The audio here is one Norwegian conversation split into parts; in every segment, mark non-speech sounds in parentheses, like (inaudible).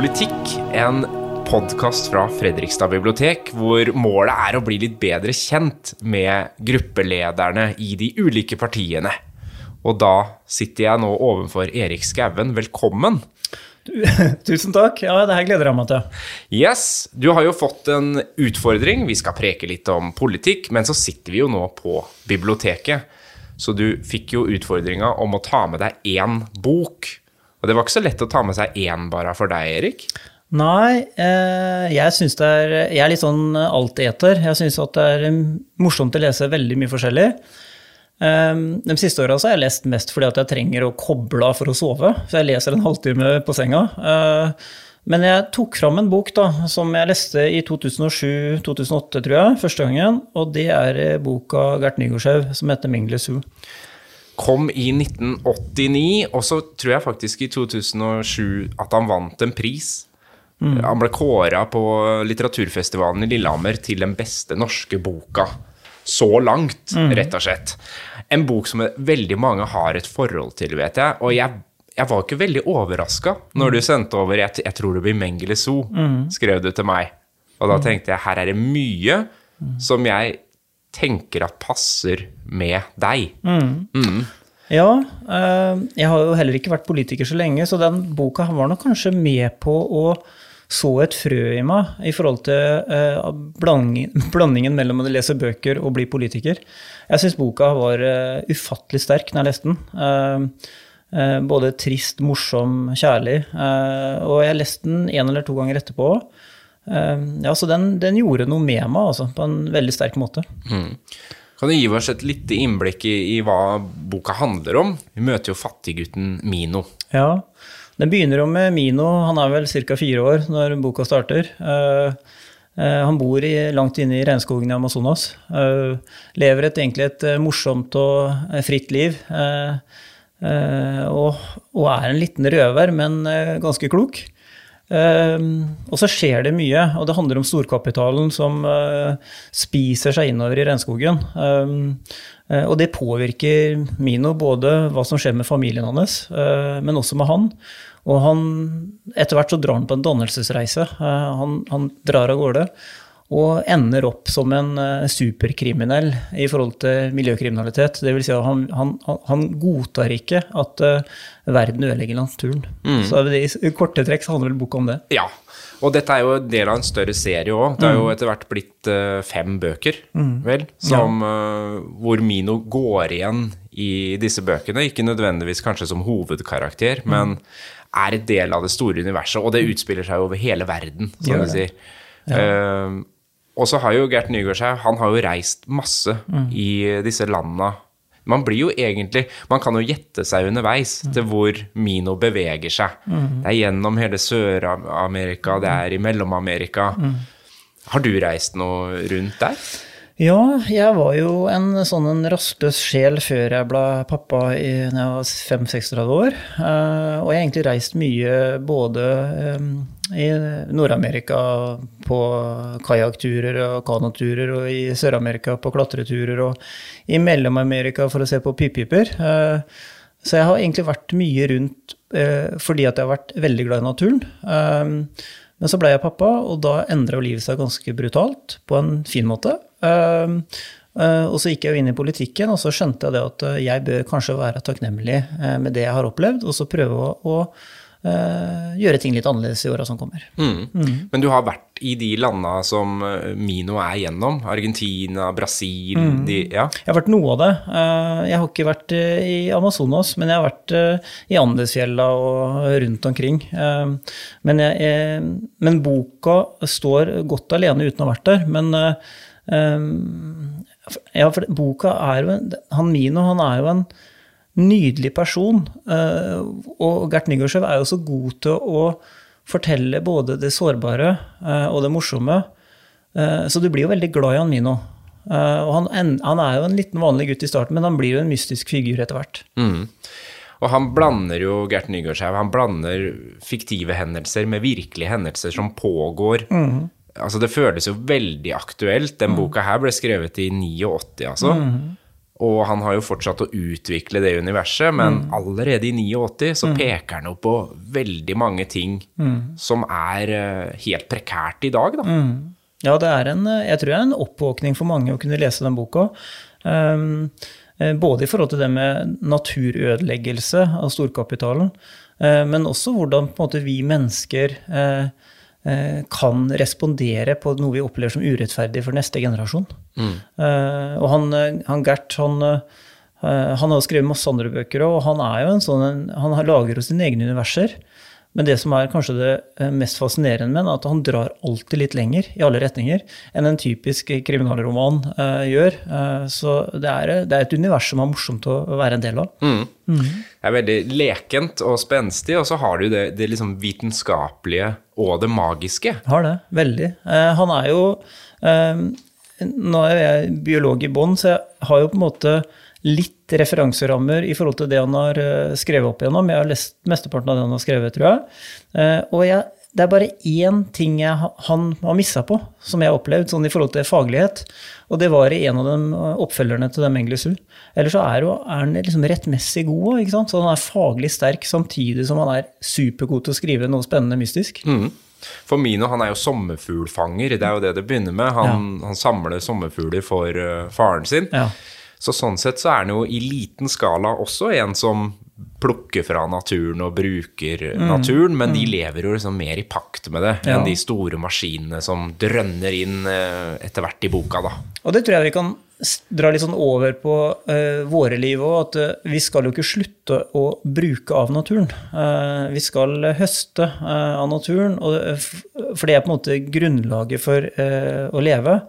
politikk, en podkast fra Fredrikstad bibliotek, hvor målet er å bli litt bedre kjent med gruppelederne i de ulike partiene. Og da sitter jeg nå overfor Erik Skauen. Velkommen. (laughs) Tusen takk. Ja, det her gleder jeg meg til. Yes, du har jo fått en utfordring. Vi skal preke litt om politikk, men så sitter vi jo nå på biblioteket. Så du fikk jo utfordringa om å ta med deg én bok. Og det var ikke så lett å ta med seg én bare for deg, Erik? Nei, eh, jeg syns det er Jeg er litt sånn alteter. Jeg syns at det er morsomt å lese veldig mye forskjellig. Eh, de siste åra har jeg lest mest fordi at jeg trenger å koble av for å sove. Så jeg leser en halvtime på senga. Eh, men jeg tok fram en bok da, som jeg leste i 2007-2008, tror jeg, første gangen. Og det er eh, boka Gert Nygaardshaug som heter 'Mingle Zoo'. Kom i 1989, og så tror jeg faktisk i 2007 at han vant en pris. Mm. Han ble kåra på litteraturfestivalen i Lillehammer til den beste norske boka så langt, mm. rett og slett. En bok som veldig mange har et forhold til, vet jeg. Og jeg, jeg var ikke veldig overraska når du sendte over jeg, jeg, tror det blir Mengele Zoo', mm. skrev du til meg. Og da tenkte jeg her er det mye som jeg tenker at passer med deg. Mm. Mm. Ja, eh, jeg har jo heller ikke vært politiker så lenge, så den boka var nok kanskje med på å så et frø i meg i forhold til uh, (laughs) blandingen mellom å lese bøker og bli politiker. Jeg syns boka var uh, ufattelig sterk når jeg leste den. Både trist, morsom, kjærlig. og jeg leste den en eller to ganger etterpå. Ja, Så den, den, gjorde noe med meg, altså, på en veldig sterk måte. Mm. Kan du gi oss et lite innblikk i, i, hva boka handler om? Vi møter jo fattiggutten Mino. Ja, den begynner jo med Mino. Han er vel ca. fire år når boka starter. Uh, uh, han bor i, langt inne i regnskogen i Amazonas. Uh, lever et, egentlig et morsomt og fritt liv. Og, og, er en liten røver, men ganske klok. Ehm, og så skjer det mye, og det handler om storkapitalen som eh, spiser seg innover i regnskogen. Ehm, eh, og det påvirker Mino, både hva som skjer med familien hans, eh, men også med han. Og han, etter hvert så drar han på en dannelsesreise. Han, han drar av gårde og ender opp som en superkriminell i forhold til miljøkriminalitet. Det vil si at han, han, han godtar ikke at verden ødelegger naturen. Mm. Så i korte trekk så handler vel boka om det. Ja, og dette er jo en del av en større serie òg. Det er jo mm. etter hvert blitt uh, fem bøker, mm. vel, som, ja. hvor Mino går igjen i disse bøkene. Ikke nødvendigvis kanskje som hovedkarakter, mm. men er et del av det store universet. Og det utspiller seg over hele verden, som du sier. Ja. Uh, og så har jo Gert Nygaard seg Han har jo reist masse mm. i disse landa man blir jo egentlig Man kan jo gjette seg underveis mm. til hvor Mino beveger seg. Mm. Det er gjennom hele Sør-Amerika, det er i Mellom-Amerika. Mm. Har du reist noe rundt der? Ja, jeg var jo en sånn en rastløs sjel før jeg ble pappa i, når jeg var 5-36 år. Uh, og jeg har egentlig reist mye både um, i Nord-Amerika på kajakkturer og kanoturer, og i Sør-Amerika på klatreturer, og i Mellom-Amerika for å se på pippiper. Uh, så jeg har egentlig vært mye rundt uh, fordi at jeg har vært veldig glad i naturen. Men så ble jeg pappa, og da endra livet seg ganske brutalt, på en fin måte. Eh, og så gikk jeg jo inn i politikken, og så skjønte jeg det at eh, jeg bør kanskje være takknemlig eh, med det jeg har opplevd, og så prøve å gjøre ting litt annerledes i åra som kommer. Mm. Mm. Men du har vært i de landa som Mino er gjennom? Argentina, Brasil mm. de, ja. Jeg har vært noe av det. Jeg har ikke vært i Amazonas, men jeg har vært i Andesfjella og rundt omkring. Men, jeg, men boka står godt alene uten å ha vært der. men ja, for boka er jo en, Han Mino han er jo en nydelig person. Uh, og Gert Nygaardsjøv er jo så god til å fortelle både det sårbare uh, og det morsomme. Uh, så du blir jo veldig glad i han Mino. og han, han, er jo en liten vanlig gutt i starten, men han blir jo en mystisk figur etter hvert. Mm. Og han blander jo Gert Nygaardshaug, han blander fiktive hendelser med virkelige hendelser som pågår mm. Altså, det føles jo veldig aktuelt. Den mm. boka her ble skrevet i 89, altså. Mm. Og han har jo fortsatt å utvikle det universet, men allerede i 89 så peker han jo på veldig mange ting som er eh, helt prekært i dag, da. Ja, det er en, jeg tror det er en oppvåkning for mange å kunne lese den boka. Um, eh, både i forhold til det med naturødeleggelse av storkapitalen, uh, men også hvordan måte, vi mennesker eh, eh, kan respondere på noe vi opplever som urettferdig for neste generasjon. Eh, og han, eh, han Gert, han, eh, han har skrevet masse andre bøker, og han er jo en sånn, han lager jo sine egne universer. Men det som er kanskje det eh, mest fascinerende med den, er at han drar alltid litt lenger i alle retninger enn en typisk kriminalroman uh, gjør. Uh, så det er, det er et univers som er morsomt å være en del av. Det er veldig lekent og spenstig, og så har du det, det liksom vitenskapelige og det magiske. Har det, veldig. Uh, han er jo Nå er jeg biolog i bånn, så jeg har jo på en måte litt referanserammer i forhold til det han har eh, skrevet opp igjennom. Jeg har lest mesteparten av det han har skrevet, tror jeg. Eh, og jeg, det er bare én ting jeg, han har missa på, som jeg har opplevd, sånn i forhold til faglighet. Og det var i en av dem, eh, oppfølgerne til dem Englesu. Ellers så er, han liksom rettmessig god ikke sant. Så han er faglig sterk samtidig som han er supergod til å skrive noe spennende mystisk. Mm. For Mino han er jo sommerfuglfanger, det er jo det det begynner med. Han, han samler sommerfugler for uh, faren sin. Ja. Så sånn sett så er han jo i liten skala også en som plukker fra naturen og bruker naturen, men de lever jo liksom mer i pakt med det Mm. Ja. enn de store maskinene som drønner inn eh, etter hvert i boka, da. Og det tror jeg vi kan dra litt sånn over på uh, våre liv òg, at uh, vi skal jo ikke slutte å bruke av naturen. Uh, vi skal høste av naturen, og, for det er på en måte grunnlaget for å leve.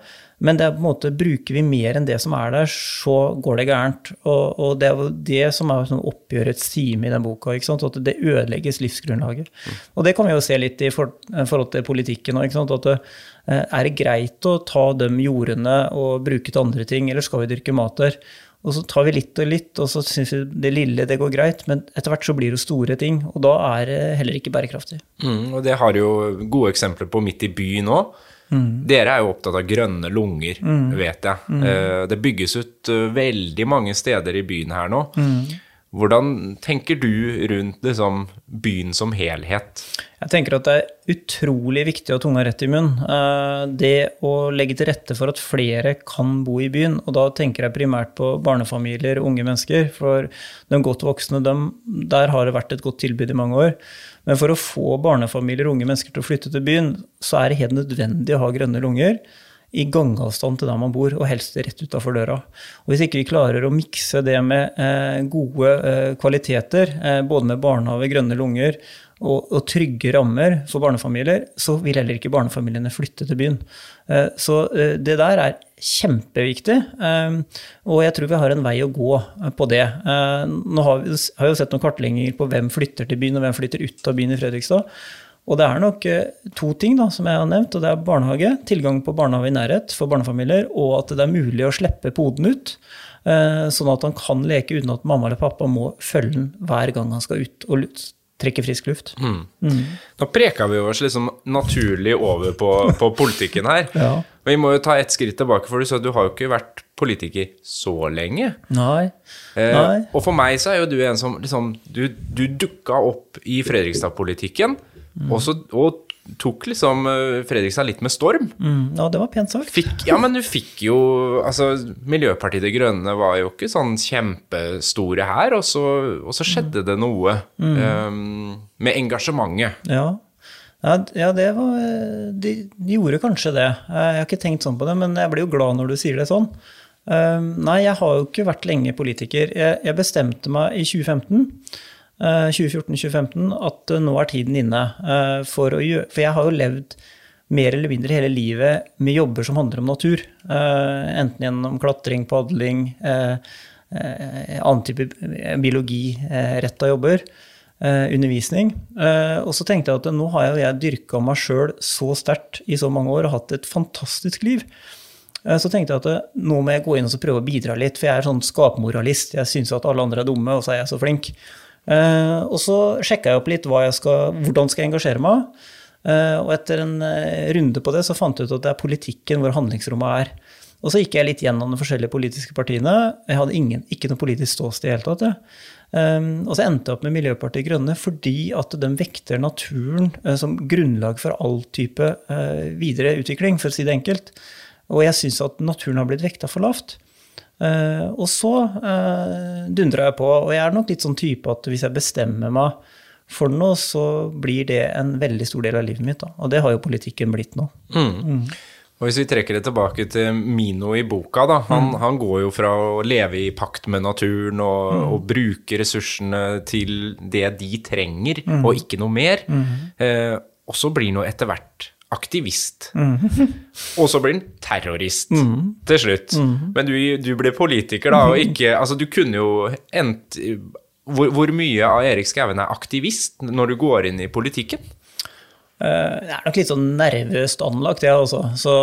Men det er på en måte, bruker vi mer enn det som er der, så går det gærent. Og, og det er det som er sånn oppgjørets time i den boka. At det ødelegges livsgrunnlaget. Og det kan vi jo se litt i for, forhold til politikken òg. At det, eh, er det greit å ta de jordene og bruke til andre ting, eller skal vi dyrke mat der? Og så tar vi litt og litt, og så syns vi det lille det går greit, men etter hvert så blir det store ting, og da er det heller ikke bærekraftig. Mm, og det har jo gode eksempler på midt i byen òg. Dere er jo opptatt av grønne lunger, vet jeg. Mm. Det bygges ut eh, veldig mange steder i byen her nå. Hvordan tenker du rundt liksom, byen som helhet? Jeg tenker at det er utrolig viktig å ha tunga rett i munnen. Eh, Det å legge til rette for at flere kan bo i byen, og da tenker jeg primært på barnefamilier og unge mennesker. For de godt voksne, de, der har det vært et godt tilbud i mange år. Men for å få barnefamilier og unge mennesker til å flytte til byen, så er det helt nødvendig å ha grønne lunger i gangavstand til der man bor, og helst rett utafor døra. Og Hvis ikke vi klarer å mikse det med eh, gode eh, kvaliteter, eh, både med barnehage, grønne lunger og, og trygge rammer for barnefamilier, så vil heller ikke barnefamiliene flytte til byen. Eh, så eh, det der er kjempeviktig, eh, og jeg tror vi har en vei å gå på det. Nå har vi jo sett noen kartlegginger på hvem flytter til byen, og hvem flytter ut av byen i Fredrikstad. Og det er nok to ting da, som jeg har nevnt, og det er barnehage, tilgang på barnehage i nærhet for barnefamilier, og at det er mulig å slippe poden ut, sånn at han kan leke uten at mamma eller pappa må følge den hver gang han skal ut og trekke frisk luft. Nå preka vi oss liksom naturlig over på, på politikken her. (laughs) Ja. Vi må jo ta et skritt tilbake, for du sa at du har jo ikke vært politiker så lenge. Nei. Eh, Nei. og for meg så er jo du en som liksom Du, du dukka opp i Fredrikstad-politikken, og, og tok liksom eh, Fredrikstad litt med storm. Mm, ja, det var pent sagt. Fikk, ja, men du fikk jo Altså, Miljøpartiet De Grønne var jo ikke sånn kjempestore her, og så, og så skjedde det noe eh, med engasjementet. Ja. Ja, det var de, de gjorde kanskje det. Jeg har ikke tenkt sånn på det, men jeg blir jo glad når du sier det sånn. Eh, Nei, jeg har jo ikke vært lenge politiker. Jeg, jeg bestemte meg i 2015, eh, 2014-2015 at eh, nå er tiden inne eh, for å gjøre For jeg har jo levd mer eller mindre hele livet med jobber som handler om natur. Eh, Enten gjennom klatring, padling, eh, eh, annen type biologiretta jobber eh, undervisning. Eh, og så tenkte jeg at nå har jeg dyrka meg sjøl så sterkt i så mange år og hatt et fantastisk liv. Eh, så tenkte jeg at eh, nå må jeg gå inn og prøve å bidra litt, for jeg er sånn skapmoralist. Jeg syns at alle andre er dumme, og så er jeg så flink. Eh, og så sjekka jeg opp litt hva jeg skal, hvordan skal jeg engasjere meg. Eh, og etter en eh, runde på det så fant jeg ut at det er politikken hvor handlingsrommet er. Og så gikk jeg litt gjennom de forskjellige politiske partiene. Jeg hadde ingen, ikke noe politisk ståsted i det hele tatt. Jeg. Um, og så endte jeg opp med Miljøpartiet Grønne fordi at de vekter naturen som grunnlag for all type videre utvikling, for å si det enkelt. Og jeg syns at naturen har blitt vekta for lavt. Uh, og så uh, dundra jeg på, og jeg er nok litt sånn type at hvis jeg bestemmer meg for noe, så blir det en veldig stor del av livet mitt. Da. Og det har jo politikken blitt nå. Mm. Mm. Og Hvis vi trekker det tilbake til Mino i boka, da. Han, mm. han går jo fra å leve i pakt med naturen og, mm. og bruke ressursene til det de trenger, mm. og ikke noe mer. Mm. Eh, og så blir han jo etter hvert aktivist. Mm. og så blir han terrorist mm. til slutt. Men du, du, ble politiker, da, og ikke Altså, du kunne jo endt hvor, hvor mye av Erik Skauen er aktivist når du går inn i politikken? Eh, det er nok litt sånn nervøst anlagt, jeg også. Så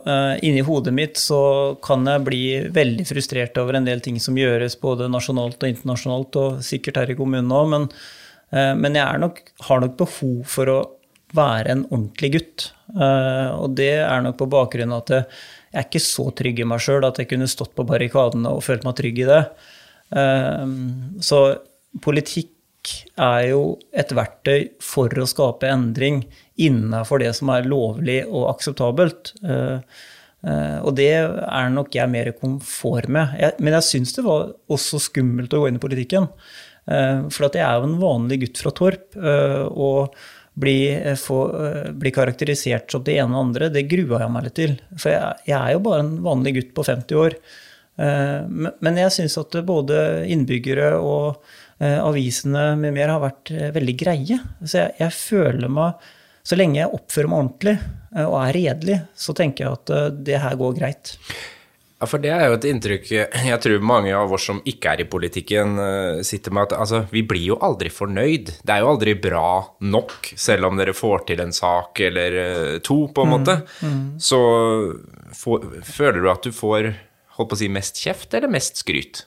uh, inni hodet mitt så kan jeg bli veldig frustrert over en del ting som gjøres både nasjonalt og internasjonalt, og sikkert her i kommunen òg, men, uh, men, jeg nok, har nok behov for å være en ordentlig gutt. Uh, og det er nok på bakgrunn av at jeg, er ikke så trygg i meg sjøl at jeg kunne stått på barrikadene og følt meg trygg i det. så politikk er jo et verktøy for å skape endring innafor det som er lovlig og akseptabelt. Eh, eh, og det er nok jeg mer komfort med. Men jeg syns det var også skummelt å gå inn i politikken. For for jeg er jo en vanlig gutt fra Torp. og bli, bli, karakterisert som det ene og andre, det grua jeg meg litt til. For jeg, jeg, er jo bare en vanlig gutt på 50 år. Men jeg syns at både innbyggere og Eh, avisene med mer har vært eh, veldig greie. Så jeg, jeg, føler meg Så lenge jeg oppfører meg ordentlig eh, og er redelig, så tenker jeg at det her går greit. Ja, for det er jo et inntrykk jeg tror mange av oss som ikke er i politikken, sitter med at altså, vi blir jo aldri fornøyd. Det er jo aldri bra nok, selv om dere får til en sak eller to, på en mm, måte. Mm. Så for, føler du at du får holdt på å si, mest kjeft eller mest skryt?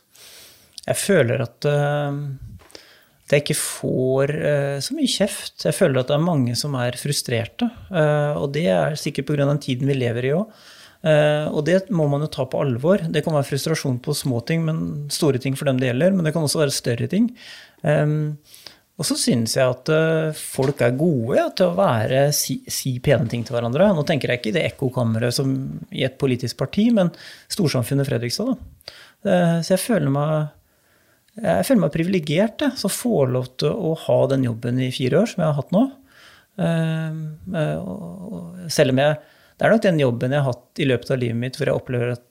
jeg føler at, uh, at jeg ikke får uh, så mye kjeft. Jeg føler at det er mange som er frustrerte. Uh, og det er sikkert pga. den tiden vi lever i òg. Og det må man jo ta på alvor. Det kan være frustrasjon på små ting, men store ting for dem det gjelder. Men det kan også være større ting. Og så syns jeg at folk er gode til å være, si, si, pene ting til hverandre. Nå tenker jeg ikke i det ekkokammeret som i et politisk parti, men storsamfunnet Fredrikstad. Da. Så jeg føler meg jeg føler meg privilegert som får lov til å ha den jobben i fire år, som jeg har hatt nå. Eh, selv om jeg Det er nok den jobben jeg har hatt i løpet av livet mitt hvor jeg opplever at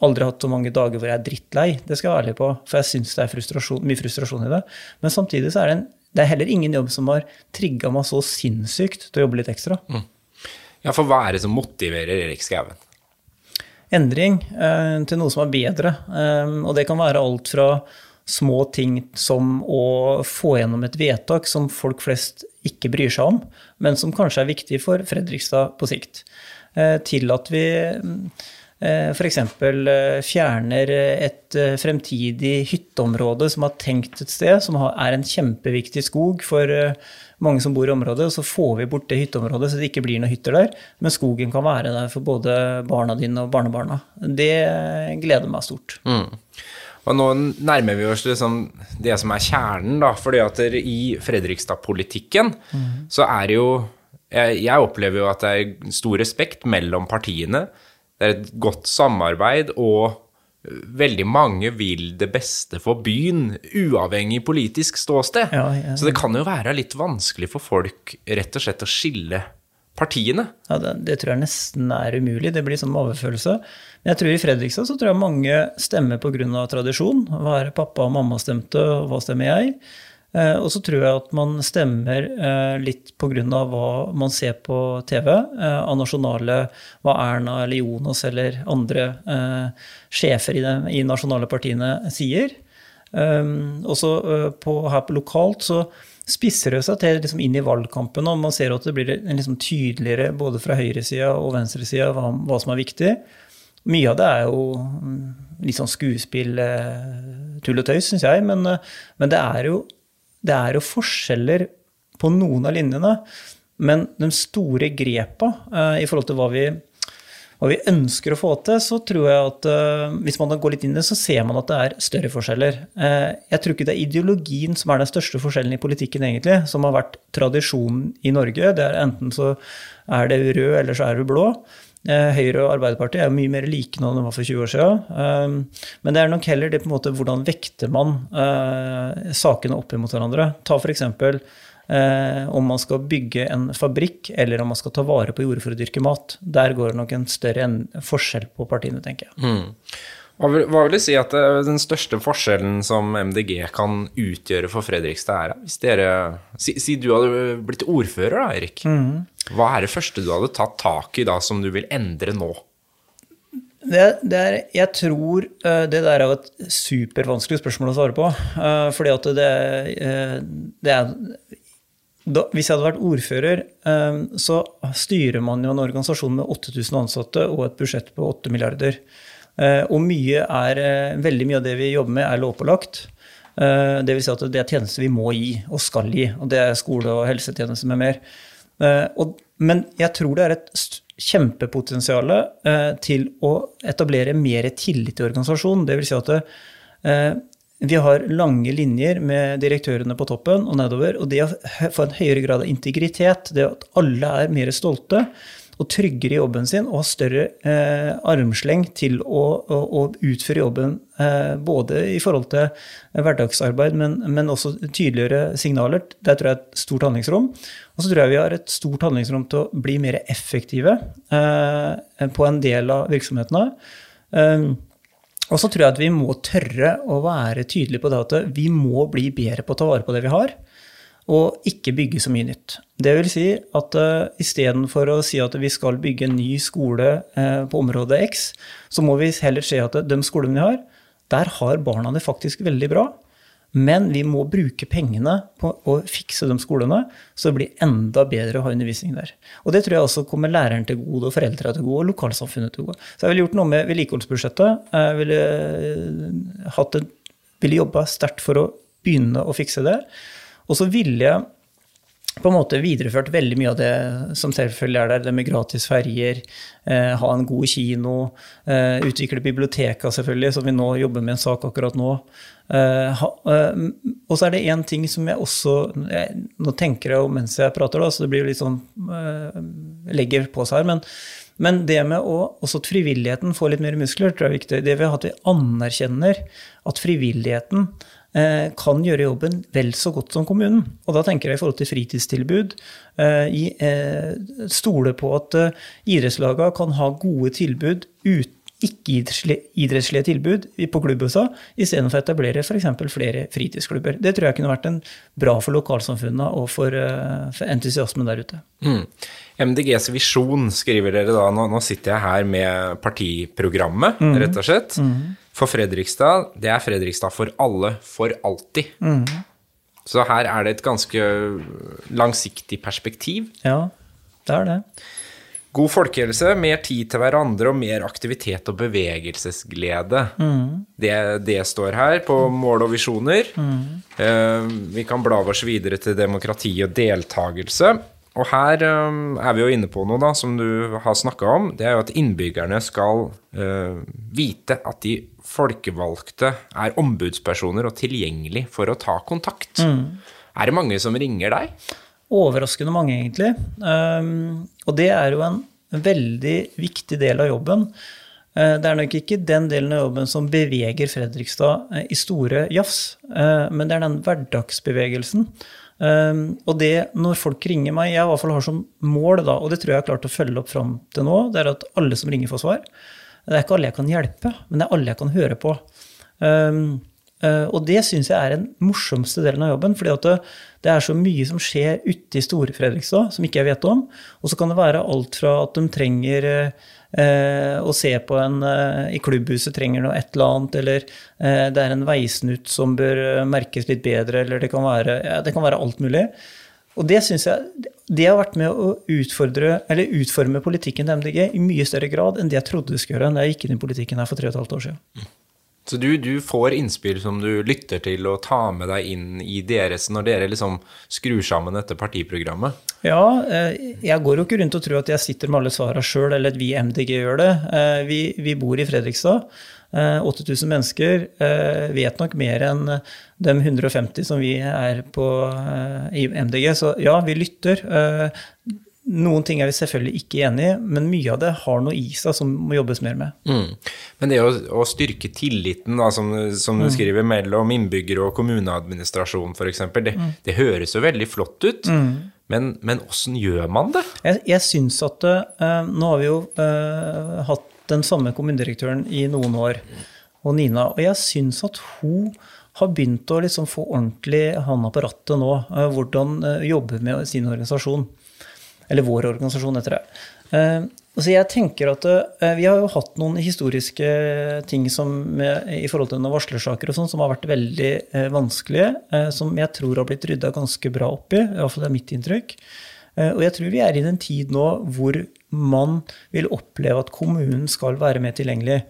aldri har hatt så mange dager hvor jeg er drittlei. Det skal jeg være ærlig på, for jeg syns det er frustrasjon, mye frustrasjon i det. Men samtidig så er det, en, det er heller ingen jobb som har trigga meg så sinnssykt til å jobbe litt ekstra. Mm. Ja, for hva er det som motiverer Erik Skauen? Endring eh, til noe som er bedre. Eh, og det kan være alt fra små ting som å få gjennom et vedtak som folk flest ikke bryr seg om, men som kanskje er viktig for Fredrikstad på sikt. Eh, til at vi eh, f.eks. Eh, fjerner et fremtidig hytteområde som har tenkt et sted, som er en kjempeviktig skog for mange som bor i området. og Så får vi bort det hytteområdet så det ikke blir noen hytter der. Men skogen kan være der for både barna dine og barnebarna. Det gleder meg stort. Mm. Og nå nærmer vi oss liksom det som er kjernen, da. fordi at i Fredrikstad-politikken mm. så er det jo jeg, jeg, opplever jo at det er stor respekt mellom partiene. Det er et godt samarbeid, og veldig mange vil det beste for byen, uavhengig politisk ståsted. Ja, ja, ja. Så det kan jo være litt vanskelig for folk rett og slett å skille partiene. Ja, det, det, tror jeg nesten er umulig. Det blir sånn overfølelse. Men jeg tror i Fredrikstad så tror jeg mange stemmer pga. tradisjon. Hva er det pappa og mamma stemte, og hva stemmer jeg? Eh, og så tror jeg at man stemmer eh, litt pga. hva man ser på TV eh, av nasjonale Hva Erna eller Jonas eller andre sjefer i de i nasjonale partiene sier. Um, og så her på lokalt så spisser det seg til liksom inn i valgkampen. og Man ser at det blir liksom tydeligere både fra høyresida og venstresida hva, hva som er viktig. Mye av det er jo mm, litt sånn skuespill, tull og tøys, syns jeg. Men, men det, er jo, det, er jo, forskjeller på noen av linjene. Men de store grepa eh, i forhold til hva vi hva vi ønsker å få til, så tror jeg at uh, hvis man går litt inn i det, så ser man at det er større forskjeller. Uh, jeg tror ikke det er ideologien som er den største forskjellen i politikken, egentlig, som har vært tradisjonen i Norge. Det er Enten så er det rød, eller så er du blå. Uh, Høyre og Arbeiderpartiet er jo mye mer like nå enn de var for 20 år siden. Men det er nok heller det på en måte hvordan vekter man sakene opp mot hverandre. Ta eksempel eh, om man skal bygge en fabrikk, eller om man skal ta vare på jordet for å dyrke mat. Der går det nok en større forskjell på partiene, tenker jeg. Mm. Hva vil, hva vil, du si at eh, den største forskjellen som MDG kan utgjøre for Fredrikstad, er? Hvis dere, si, si, du hadde blitt ordfører, da, Erik. Mm. Hva er det første du hadde tatt tak i da, som du vil endre nå? Det, det er, jeg tror uh, det der er et supervanskelig spørsmål å svare på. Uh, fordi at det, uh, det er da, hvis jeg hadde vært ordfører, eh, så styrer man jo en organisasjon med 8000 ansatte og et budsjett på 8 milliarder. Eh, og mye er, eh, veldig mye av det vi jobber med, er lovpålagt. Det vil si at det er tjenester vi må gi og skal gi. Og det er skole og helsetjenester med mer. Men jeg tror det er et kjempepotensial til å etablere mer tillit i organisasjonen. Det vil si at vi har lange linjer med direktørene på toppen og nedover. Og det å få en høyere grad av integritet, det at alle er mer stolte og tryggere i jobben sin og har større eh, armsleng til å, å, å utføre jobben eh, både i forhold til hverdagsarbeid, men, men, også tydeligere signaler. Der tror jeg er et stort handlingsrom. Og så tror jeg vi har et stort handlingsrom til å bli mer effektive eh, på en del av virksomhetene. Eh, og så tror jeg at vi må tørre å være tydelige på det at vi må bli bedre på å ta vare på det vi har, og ikke bygge så mye nytt. Det vil si at uh, istedenfor å si at vi skal bygge en ny skole uh, på område X, så må vi heller se at de skolene vi har, der har barna det faktisk veldig bra. Men vi må bruke pengene på å fikse de skolene, så det blir enda bedre å ha undervisning der. Og det tror jeg også kommer læreren til gode, og foreldra til gode, og lokalsamfunnet til gode. Så jeg ville gjort noe med vedlikeholdsbudsjettet. Jeg ville, eh, ville jobba sterkt for å begynne å fikse det. Og så ville jeg på en måte videreført veldig mye av det som selvfølgelig er der. Det med gratis ferjer, eh, ha en god kino, eh, utvikle biblioteka selvfølgelig, som vi nå jobber med en sak akkurat nå. Eh, eh, og så er det én ting som jeg også jeg, Nå tenker jeg jo mens jeg prater, da, så det blir jo litt sånn eh, Legger på seg her. men men det med å, også at frivilligheten får litt mer muskler, tror jeg er viktig. Det ved at vi anerkjenner at frivilligheten kan gjøre jobben vel så godt som kommunen. Og da tenker jeg i forhold til fritidstilbud. Eh, eh, stole på at idrettslagene kan ha gode tilbud uten ikke-idrettslige tilbud på klubbhusa, istedenfor å etablere f.eks. flere fritidsklubber. Det tror jeg kunne vært en bra for lokalsamfunnene og for, for entusiasmen der ute. Mm. MDGs visjon skriver dere da. Nå, nå, sitter jeg her med partiprogrammet, mm. rett og slett. Mm. For Fredrikstad, det er Fredrikstad for alle, for alltid. Mm. Så her er det et ganske langsiktig perspektiv. Ja, det er det. God folkehelse, mer tid til hverandre og mer aktivitet og bevegelsesglede. Mm. Det, det, står her på mål og visjoner. Mm. Eh, vi kan bla oss videre til demokrati og deltakelse. Og her um, er vi jo inne på noe da, som du har snakka om. Det er jo at innbyggerne skal uh, vite at de folkevalgte er ombudspersoner og tilgjengelig for å ta kontakt. Mm. Er det mange som ringer deg? Overraskende mange, egentlig. Um, og det er jo en veldig viktig del av jobben. Uh, det er nok ikke den delen av jobben som beveger Fredrikstad uh, i store jafs, uh, men det er den hverdagsbevegelsen Um, og det, når folk ringer meg, jeg i hvert fall har som mål, da, og det tror jeg jeg har klart å følge opp fram til nå, det er at alle som ringer, får svar. Det er ikke alle jeg kan hjelpe, men det er alle jeg kan høre på. Um, uh, og det syns jeg er den morsomste delen av jobben. fordi det, det, er så mye som skjer ute i Store-Fredrikstad som ikke jeg vet om. Og så kan det være alt fra at de trenger uh, eh, å se på en eh, i klubbhuset trenger noe et eller annet, eller eh, det er en veisnutt som bør merkes litt bedre, eller det kan være, ja, det kan være alt mulig. Og det syns jeg det har vært med å utfordre, eller utforme politikken til MDG i mye større grad enn det jeg trodde det skulle gjøre da jeg gikk inn i politikken her for tre og et halvt år siden. Så du, du, får innspill som du lytter til og tar med deg inn i deres når dere liksom skrur sammen dette partiprogrammet? Ja, eh, jeg går jo ikke rundt og tror at jeg sitter med alle svarene sjøl, eller at vi i MDG gjør det. Eh, vi, vi bor i Fredrikstad. 8000 eh, mennesker vet nok mer enn de 150 som vi er på i MDG. Så ja, vi lytter. Noen ting er vi selvfølgelig ikke enig i, men mye av det har noe i seg som må jobbes mer med. Mm. Men det å, å, styrke tilliten, da, som, som du mm. skriver, mellom innbyggere og kommuneadministrasjon f.eks., det, mm. det høres jo veldig flott ut. Mm. Men, men åssen gjør man det? Jeg, jeg syns at uh, Nå har vi jo uh, hatt den samme kommunedirektøren i noen år, og Nina. Og jeg syns at hun har begynt å liksom få ordentlig handa på rattet nå. Uh, hvordan jobbe med sin organisasjon. Eller vår organisasjon, heter det. Uh, altså jeg tenker at uh, Vi har jo hatt noen historiske ting som, med, i forhold til noen varslersaker og sånn, som har vært veldig vanskelige. som jeg tror har blitt rydda ganske bra opp i. Iallfall det er mitt inntrykk. og jeg tror vi er i en tid nå hvor man vil oppleve at kommunen skal være mer tilgjengelig.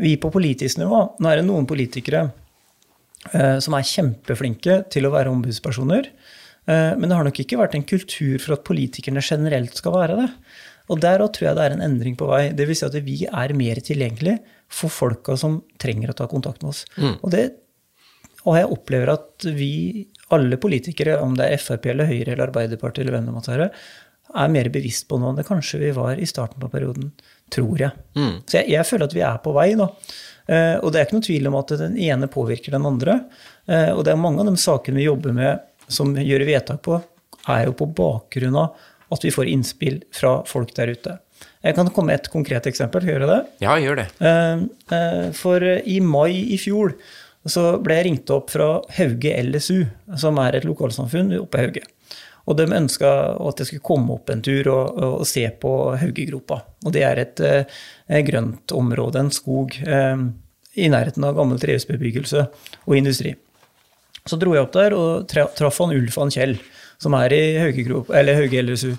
Vi på politisk nivå Nå er det noen politikere som er kjempeflinke til å være ombudspersoner. Eh, men det har nok ikke vært en kultur for at politikerne generelt skal være det. Og der tror jeg det er en endring på vei. Det vil si at vi er mer tilgjengelig for folka som trenger å ta kontakt med oss. Mm. Og, det, og jeg opplever at vi, alle politikere, om det er Frp eller Høyre eller Arbeiderpartiet eller hvem det måtte være, er mer bevisst på nå enn det kanskje vi var i starten på perioden. Tror jeg. Mm. Så jeg, jeg, føler at vi er på vei nå. Uh, og det er ikke noe tvil om at den ene påvirker den andre. Uh, og det er mange av de sakene vi jobber med som gjør vedtak på, er jo på bakgrunn av at vi får innspill fra folk der ute. Jeg kan komme med et konkret eksempel. Gjøre det? Ja, gjør det. Eh, eh, for i mai i fjor så ble jeg ringt opp fra Hauge LSU, som er et lokalsamfunn oppe i Hauge. Og de ønska at jeg skulle komme opp en tur og, og se på Haugegropa. Og det er et et grønt område, en skog, eh, i nærheten av gammel trehusbebyggelse og industri. Så dro jeg opp der og traff han Ulf han Kjell, som er i Hauge LSU.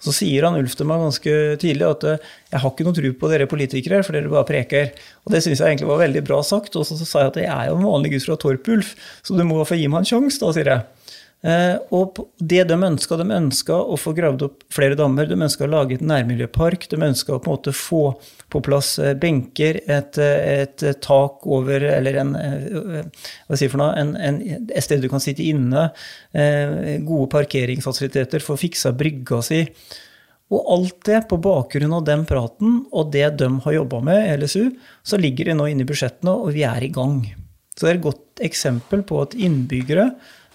Så sier han Ulf til meg ganske tidlig at eh, jeg har ikke noe tro på dere politikere, for dere bare preker. Og det syns jeg egentlig var veldig bra sagt. Og så sa jeg at jeg er jo en vanlig gutt fra Torp, Ulf, så du må få gi meg en sjanse, da, sier jeg. Eh, og det de ønska, de ønska å få gravd opp flere dammer. De ønska å lage et nærmiljøpark. De ønska å på en måte få på plass eh, benker, et, eh, et tak over Eller en Hva sier for noe? En, en, et sted du kan sitte inne. Gode parkeringsfasiliteter, få fiksa brygga si. Og alt det på bakgrunn av den praten og det de har jobba med i LSU, så ligger det nå inne i budsjettene, og vi er i gang. Så det er et godt eksempel på at innbyggere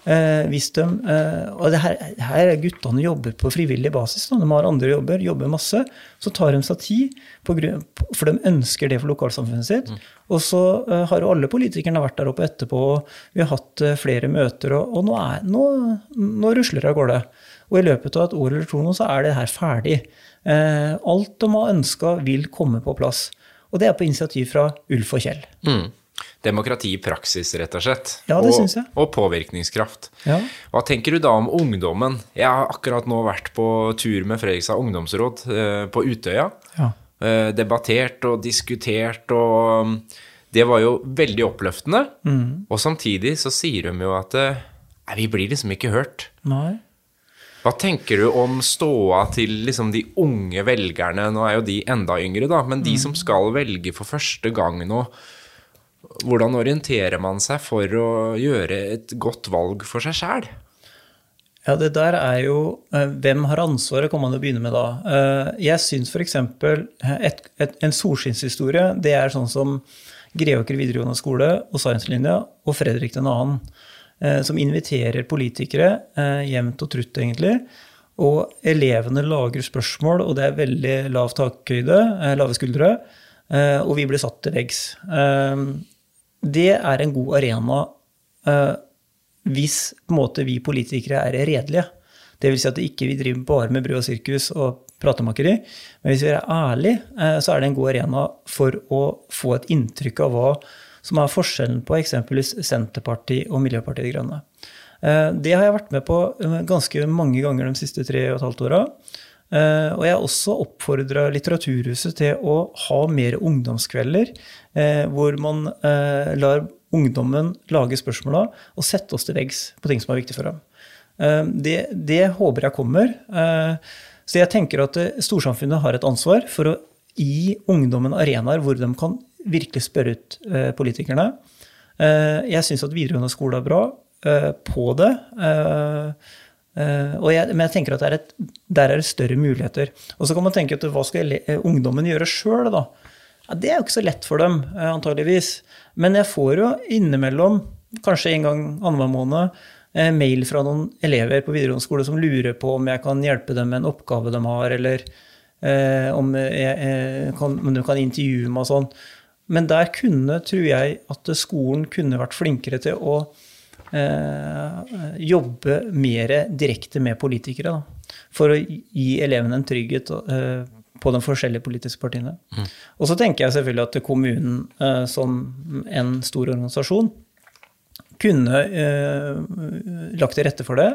Eh, hvis de, eh, og det her, her guttene jobber på frivillig basis. Da. De har andre jobber, jobber masse. Så tar de seg tid, grunn, for de ønsker det for lokalsamfunnet sitt. Mm. Og så eh, har jo alle politikerne vært der oppe etterpå, og vi har hatt eh, flere møter, og, og nå, er, nå, nå, rusler det av gårde. Og i løpet av et år eller to nå, så er det her ferdig. Eh, alt de har ønska, vil komme på plass. Og det er på initiativ fra Ulf og Kjell. Mm demokrati i praksis, rett og slett. Ja, det og, synes jeg. Og påvirkningskraft. Ja. Hva tenker du da om ungdommen? Jeg har akkurat nå vært på tur med Fredrikstad ungdomsråd eh, på Utøya. Ja. Eh, debattert og diskutert og um, Det var jo veldig oppløftende. Mm. Og samtidig så sier de jo at eh, nei, vi blir liksom ikke hørt. Nei. Hva tenker du om ståa til liksom de unge velgerne? Nå er jo de enda yngre, da, men de mm. som skal velge for første gang nå. Hvordan orienterer man seg for å gjøre et godt valg for seg sjæl? Ja, det der er jo eh, Hvem har ansvaret, kan man jo begynne med da. Eh, jeg syns f.eks. en solskinnshistorie, det er sånn som Greåker videregående skole og science-linja og Fredrik den annen, som inviterer politikere jevnt og trutt, egentlig. Og elevene lager spørsmål, og det er veldig lav takhøyde, lave skuldre. Og vi ble satt til veggs det er en god arena uh, hvis måte, vi politikere er redelige. Dvs. Si at vi ikke driver bare med brød og sirkus og pratemakeri. Men hvis vi er ærlige, så er det en god arena for å få et inntrykk av hva som er forskjellen på eksempelvis Senterpartiet og Miljøpartiet De Grønne. Det har jeg vært med på ganske mange ganger de siste tre og et halvt åra. Uh, og jeg har også oppfordra Litteraturhuset til å ha mer ungdomskvelder, uh, hvor man uh, lar ungdommen lage spørsmåla og sette oss til veggs på ting som er viktig for dem. Det, det, håper jeg kommer. Så jeg tenker at storsamfunnet har et ansvar for å gi ungdommen arenaer hvor de kan virkelig spørre ut politikerne. Jeg syns at videregående skole er bra på det. Uh, jeg, men jeg tenker at er et, der er det større muligheter. Og så kan man tenke at hva skal eh, ungdommen gjøre sjøl, da? Ja, det er jo ikke så lett for dem, uh, antageligvis. Men jeg får jo innimellom, kanskje en gang annenhver måned, uh, mail fra noen elever på videregående skole som lurer på om jeg kan hjelpe dem med en oppgave de har, eller om, jeg, kan, om de kan intervjue meg og sånn. Men der kunne, tror jeg, at skolen kunne vært flinkere til å jobbe mer direkte med politikere. Da, for å gi elevene en trygghet eh, på de forskjellige politiske partiene. Mm. Og så tenker jeg selvfølgelig at kommunen eh, som en stor organisasjon kunne lagt til rette for det.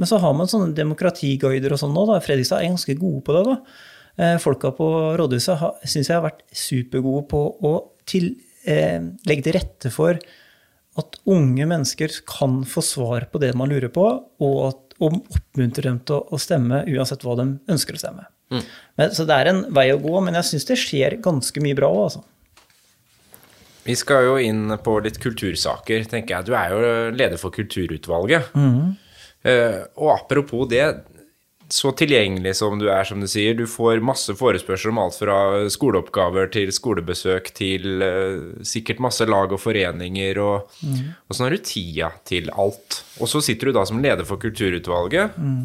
Men så har man sånne demokratiguider og sånn nå. da, Fredrikstad er ganske gode på det. da. Folka på rådhuset syns jeg har vært supergode på å til, eh, legge til rette for at unge mennesker kan få svar på det man lurer på, og, at, og oppmuntre dem til å stemme uansett hva de ønsker å stemme. Mm. Men, så det er en vei å gå, men jeg syns det skjer ganske mye bra òg, altså. Vi skal jo inn på litt kultursaker, tenker jeg. Du er jo leder for kulturutvalget. Mm. Uh, og apropos det, så tilgjengelig som du er, som du sier. Du får masse forespørsler om alt fra skoleoppgaver til skolebesøk til uh, sikkert masse lag og foreninger, og, mm. og sånn har du tida til alt. Og så sitter du da som leder for kulturutvalget mm.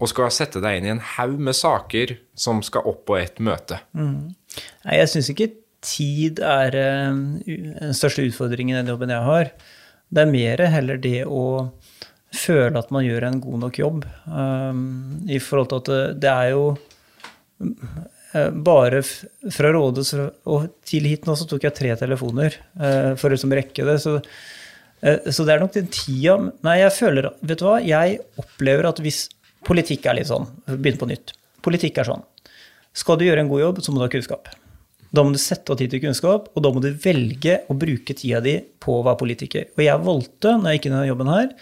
og skal sette deg inn i en haug med saker som skal opp på et møte. Mm. Nei, jeg syns ikke tid er uh, den største utfordringen i den jobben jeg har. Det er mer heller det å føle at man gjør en god nok jobb. Um, I forhold til at det, det er jo uh, bare fra Rådes og til hit nå så tok jeg tre telefoner uh, for å liksom rekke det. Så, uh, så, det er nok den tida Nei, jeg føler Vet du hva? Jeg opplever at hvis Politikk er litt sånn. Begynne på nytt. Politikk er sånn. Skal du gjøre en god jobb, så må du ha kunnskap. Da må du sette av tid til kunnskap, og da må du velge å bruke tida di på å være politiker. Og jeg valgte, når jeg gikk inn i denne jobben her,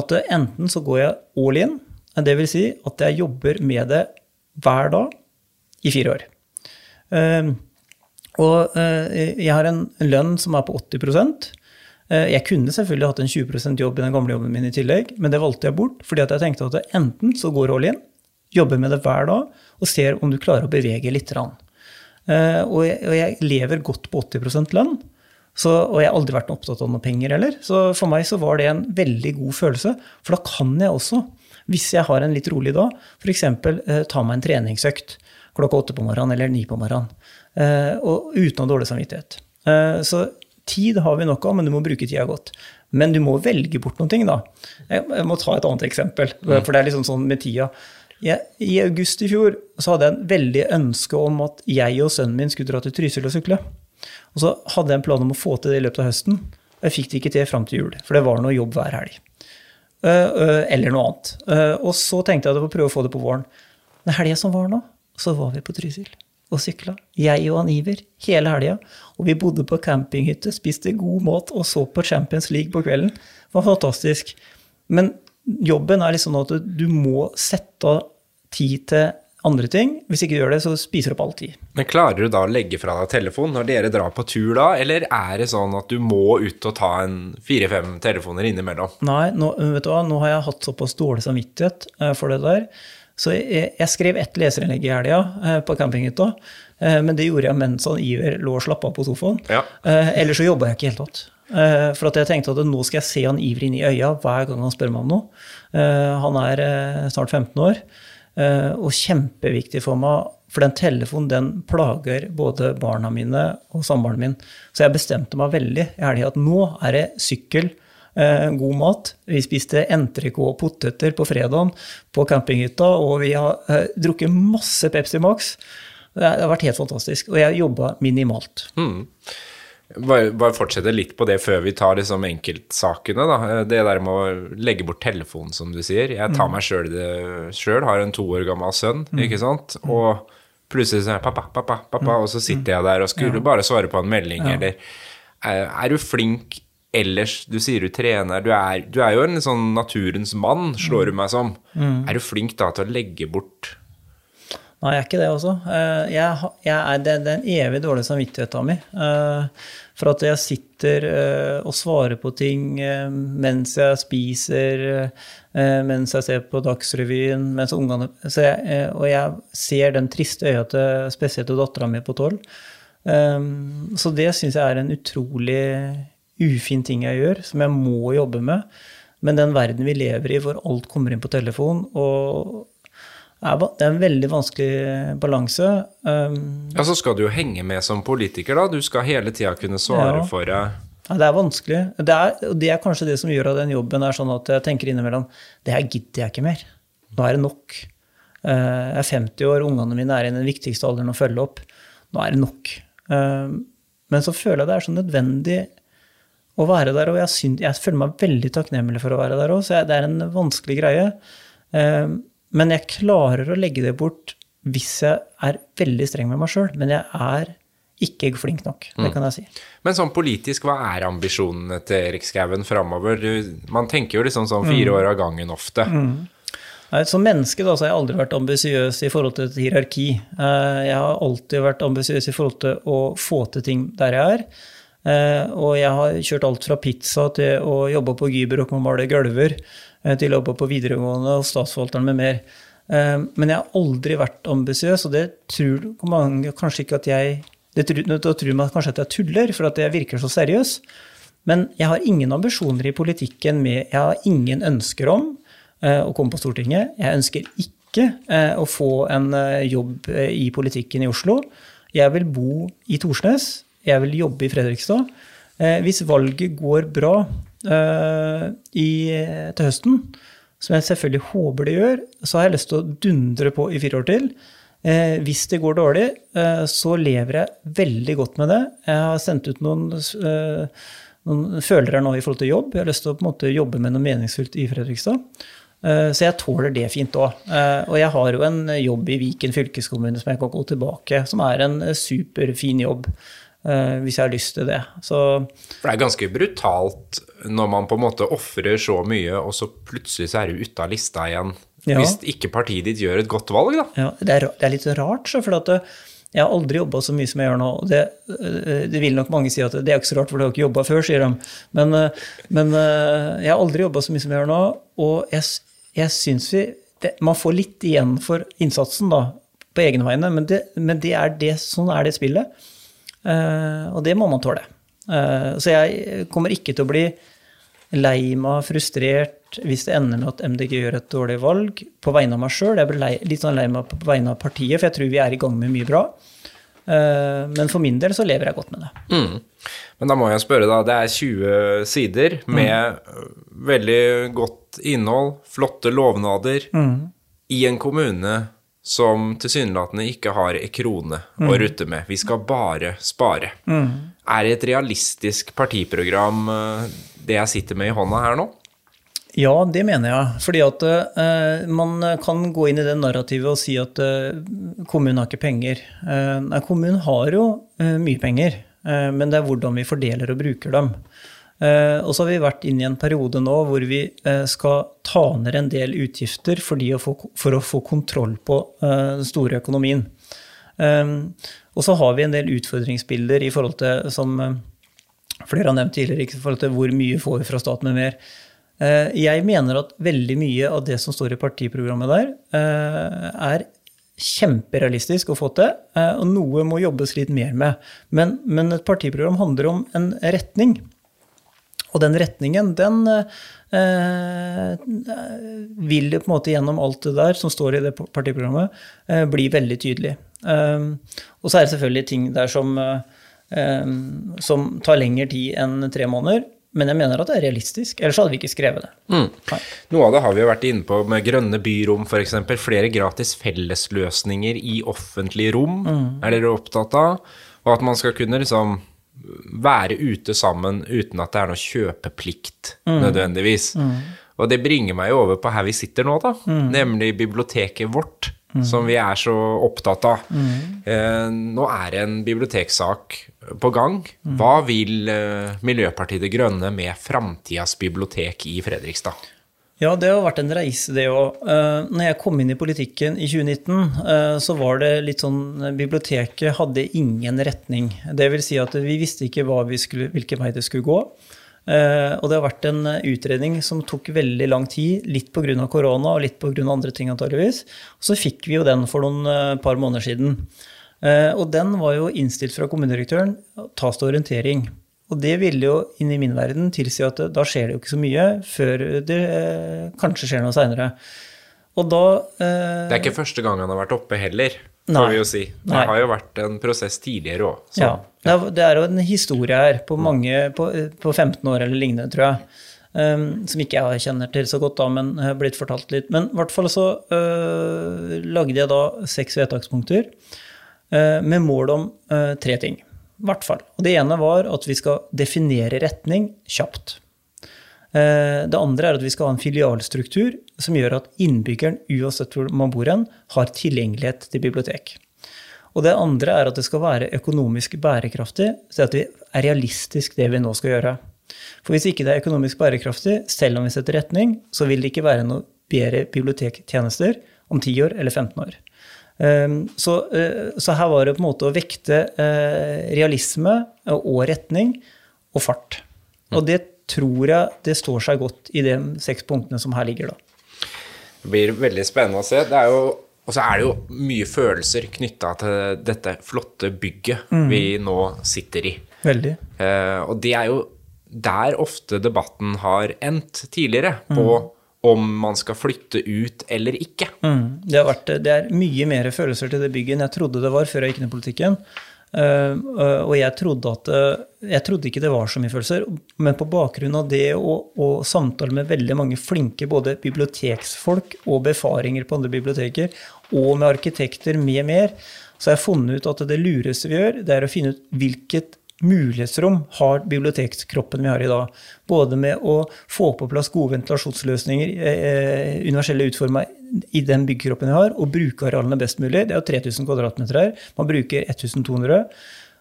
at enten så går jeg all in, det vil si at jeg jobber med det hver dag i fire år. Ehm, og eh, jeg har en lønn som er på 80 eh, Jeg kunne selvfølgelig hatt en 20% jobb i den gamle jobben min i tillegg, men det valgte jeg bort fordi jeg tenkte at enten så går all in, jobber med det hver dag og ser om du klarer å bevege litt. Rann. Eh, og jeg, og jeg lever godt på 80% lønn. Så, og jeg har aldri vært opptatt av noe penger heller. Så for meg så var det en veldig god følelse. For da kan jeg også, hvis jeg har en litt rolig dag, f.eks. Eh, ta meg en treningsøkt klokka åtte på morgenen eller ni på morgenen. Eh, og uten å ha dårlig samvittighet. Eh, så tid har vi nok av, men du må bruke tida godt. Men du må velge bort noen ting, da. Jeg, jeg må ta et annet eksempel, mm. for det er liksom sånn med tida. Jeg, I august i fjor så hadde jeg en veldig ønske om at jeg og sønnen min skulle dra til Trysil og sykle. Og så hadde jeg en plan om å få til det i løpet av høsten. Og jeg fikk det ikke til fram til jul, for det var noe jobb hver helg. Uh, uh, eller noe annet. Uh, og så tenkte jeg å prøve å få det på våren. Den helga som var nå, så var vi på Trysil og sykla. Jeg og han Iver hele helga. Og vi bodde på campinghytte, spiste god mat og så på Champions League på kvelden. Det var fantastisk. Men jobben er liksom at du må sette av tid til andre ting. Hvis ikke du gjør det, så spiser du opp all tid. Men klarer du da å legge fra deg telefonen når dere drar på tur da, eller er det sånn at du må ut og ta en fire-fem telefoner innimellom? Nei, nå, vet du hva, nå har jeg hatt såpass dårlig samvittighet eh, for det der. Så jeg, jeg skrev ett leserinnlegg i helga eh, på campinghytta, eh, men det gjorde jeg mens han Iver lå og slappa av på sofaen. Ja. Ellers så jobba jeg ikke i det hele tatt. For at jeg tenkte at nå skal jeg se han Iver inn i øya hver gang han spør meg om noe. Han er snart 15 år, og kjempeviktig for meg. For den telefonen den plager både barna mine og samboeren min. Så jeg bestemte meg veldig i helga at nå er det sykkel, god mat. Vi spiste entrecôte og poteter på fredagen på campinghytta, og vi har drukket masse Pepsi Max. Det har vært helt fantastisk. Og jeg jobba minimalt. Mm. Bare, bare fortsette litt på det før vi tar liksom enkeltsakene. da. Det der med å legge bort telefonen, som du sier. Jeg tar meg sjøl det sjøl. Har en to år gammel sønn, ikke sant. Og plutselig sier jeg 'pappa, pappa', pappa, og så sitter jeg der og skulle bare svare på en melding, eller er, er du flink ellers? Du sier du trener. Du er, du er jo en sånn naturens mann, slår du meg som. Er du flink da til å legge bort Nei, jeg er ikke det også. Eh, Jeg, jeg er, det, det er en evig dårlig samvittigheten min. meg. For at jeg sitter eh, og svarer på ting eh, mens jeg spiser, eh, mens jeg ser på Dagsrevyen, mens ungene jeg, eh, Og jeg ser den triste øya til spesielt til dattera mi på tolv. Så det syns jeg er en utrolig ufin ting jeg gjør, som jeg må jobbe med. Men den verden vi lever i hvor alt kommer inn på telefon, og det er en veldig vanskelig balanse. Um, Ja, så skal du jo henge med som politiker, da. Du skal hele tida kunne svare Ja. for deg. ja, det er vanskelig. Det er, og det er kanskje det som gjør at den jobben er sånn at jeg tenker innimellom det her gidder jeg ikke mer. Nå er det nok. Uh, Jeg er 50 år, ungene mine er i den viktigste alderen å følge opp. Nå er det nok. Uh, Men så føler jeg det er så nødvendig å være der, og jeg, synd, jeg føler meg veldig takknemlig for å være der òg, så jeg, det er en vanskelig greie. Um, Men jeg klarer å legge det bort hvis jeg er veldig streng med meg sjøl. Men jeg er ikke flink nok, det kan jeg si. Men sånn politisk, hva er ambisjonene til Erik Skauen framover? Man tenker jo liksom sånn fire år av gangen ofte. Nei, Som menneske da, så har jeg aldri vært ambisiøs i forhold til et hierarki. Eh, Jeg har alltid vært ambisiøs i forhold til å få til ting der jeg er. Eh, Og jeg har kjørt alt fra pizza til å jobbe på Gyber og male gulver, til å jobbe på videregående og statsforvalteren med mer. Eh, Men jeg har aldri vært ambisiøs, og det tror mange kanskje ikke at jeg det tror, Da tror man kanskje at jeg tuller, for at jeg virker så seriøs. Men jeg har ingen ambisjoner i politikken med Jeg har ingen ønsker om eh, å komme på Stortinget. Jeg ønsker ikke eh, å få en eh, jobb eh, i politikken i Oslo. Jeg vil bo i Torsnes. Jeg vil jobbe i Fredrikstad. Eh, hvis valget går bra eh, i, til høsten, som jeg selvfølgelig håper det gjør, så har jeg lyst til å dundre på i fire år til. Eh, hvis det går dårlig, eh, så lever jeg veldig godt med det. Jeg har sendt ut noen, eh, noen følere nå i forhold til jobb. Jeg har lyst til å måte jobbe med noe meningsfullt i Fredrikstad. Eh, så jeg tåler det fint òg. Eh, og jeg har jo en jobb i Viken fylkeskommune som jeg kan gå tilbake, som er en eh, superfin jobb. eh, hvis jeg har lyst til det. Så For det er ganske brutalt når man på en måte ofrer så mye, og så plutselig så er du ute av lista igjen. Ja. Hvis ikke partiet ditt gjør et godt valg, da. Ja, det, er, det er litt rart, så, for at det, jeg har aldri jobba så mye som jeg gjør nå. det, øh, det vil nok mange si at det er ikke så rart, for du har ikke jobba før, sier de. Men, øh, men jeg har aldri jobba så mye som jeg gjør nå, og jeg, jeg syns vi det, Man får litt igjen for innsatsen da, på egne vegne, men, det, men det er det, sånn er det spillet. Eh, og det må man tåle. Eh, så jeg kommer ikke til å bli lei meg, frustrert, hvis det ender med at MDG gjør et dårlig valg på vegne av meg sjøl. Jeg blir lei, litt sånn lei meg på vegne av partiet, for jeg tror vi er i gang med mye bra. Eh, Men for min del så lever jeg godt med det. Mm. Men da må jeg spørre, da. Det er 20 sider med mm. veldig godt innhold, flotte lovnader, i en kommune som tilsynelatende ikke har ei krone å rutte med. Vi skal bare spare. Er det et realistisk partiprogram, øh, det jeg sitter med i hånda her nå? Ja, det mener jeg. Fordi at uh, man kan gå inn i det narrativet og si at uh, kommunen har ikke penger. Uh, nei, kommunen har jo eh, mye penger, eh, men det er hvordan vi fordeler og bruker dem. Eh, og så har vi vært inne i en periode nå hvor vi eh, skal ta ned en del utgifter fordi å få, for å få kontroll på eh, den store økonomien. Eh, og så har vi en del utfordringsbilder i forhold til, som flere har nevnt tidligere, i forhold til hvor mye får vi fra staten med mer. Jeg mener at veldig mye av det som står i partiprogrammet der, er kjemperealistisk å få til, og noe må jobbes litt mer med. Men, men et partiprogram handler om en retning. Og den retningen, den eh, vil på en måte gjennom alt det der som står i det partiprogrammet, eh, bli veldig tydelig. Eh, og så er det selvfølgelig ting der som, eh, som tar lengre tid enn tre måneder. Men jeg mener at det er realistisk, ellers hadde vi ikke skrevet det. Mm. Noe av det har vi jo vært inne på med grønne byrom f.eks. Flere gratis fellesløsninger i offentlige rom er dere opptatt av. Og at man skal kunne liksom være ute sammen uten at det er noe kjøpeplikt nødvendigvis. Og det bringer meg jo over på her vi sitter nå, da. Nemlig biblioteket vårt, som vi er så opptatt av. Eh, nå er det en biblioteksak på gang. Hva vil eh, Miljøpartiet De Grønne med framtidas bibliotek i Fredrikstad? Ja, det har vært en reise, det òg. Når jeg kom inn i politikken i 2019, eh, så var det litt sånn Biblioteket hadde ingen retning. Det vil si at vi visste ikke vi skulle, hvilken vei det skulle gå. Eh, og det har vært en utredning som tok veldig lang tid, litt pga. korona og litt pga. andre ting antageligvis. Og så fikk vi jo den for noen eh, par måneder siden. Og den var jo innstilt fra kommunedirektøren. Tas til orientering. Og det ville jo inni min verden tilsi at da skjer det jo ikke så mye før det eh, kanskje skjer noe seinere. Og da eh, Det er ikke første gang han har vært oppe heller, får vi jo si. Det nei. har jo vært en prosess tidligere òg. Ja. ja. Det er jo en historie her på mange på, på 15 år eller lignende, tror jeg. Um, som ikke jeg kjenner til så godt, da, men har blitt fortalt litt. Men i hvert fall så uh, lagde jeg da seks vedtakspunkter uh, med mål om uh, tre ting hvert fall. Og det ene var at vi skal definere retning kjapt. Eh, det andre er at vi skal ha en filialstruktur som gjør at innbyggeren, uansett hvor man bor hen, har tilgjengelighet til bibliotek. Og det andre er at det skal være økonomisk bærekraftig, så at det er realistisk det vi nå skal gjøre. For hvis ikke det er økonomisk bærekraftig, selv om vi setter retning, så vil det ikke være noe bedre bibliotektjenester om 10 år eller 15 år. Ehm, så, eh, så, her var det på en måte å vekte eh, realisme og retning og fart. Mm. Og det tror jeg det står seg godt i de seks punktene som her ligger, da. Det blir veldig spennende å se. Det er jo og så er det jo mye følelser knytta til dette flotte bygget mm. vi nå sitter i. Veldig. Eh, og det er jo der ofte debatten har endt tidligere, på mm om man skal flytte ut eller ikke. Mm. Det, vært, det, er mye mer følelser til det bygget enn jeg trodde det var før jeg gikk inn i politikken. Uh, og jeg trodde, at, uh, jeg trodde ikke det var så mye følelser. Men på bakgrunn av det og, og samtale med veldig mange flinke både biblioteksfolk og befaringer på andre biblioteker, og med arkitekter med mer, så har jeg funnet ut at det lureste vi gjør, det er å finne ut hvilket mulighetsrom har bibliotekskroppen vi har i dag. Både med å få på plass gode ventilasjonsløsninger, eh, universelle utforma i den byggkroppen vi har, og bruke arealene best mulig. Det er jo 3000 kvadratmeter her. Man bruker 1200.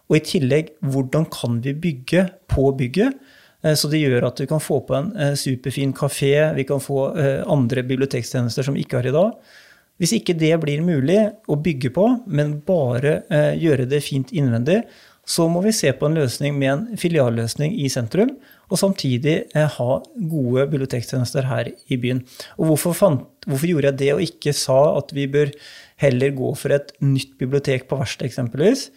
Og i tillegg, hvordan kan vi bygge på bygget? Eh, så det gjør at vi kan få på en eh, superfin kafé, vi kan få eh, andre bibliotekstjenester som vi ikke har i dag. Hvis ikke det blir mulig å bygge på, men bare gjøre det fint innvendig, så må vi se på en løsning med en filialløsning i sentrum, og samtidig eh, ha gode bibliotektjenester her i byen. Og hvorfor, fant, hvorfor, gjorde jeg det og ikke sa at vi bør heller gå for et nytt bibliotek på verkstedet, eksempelvis?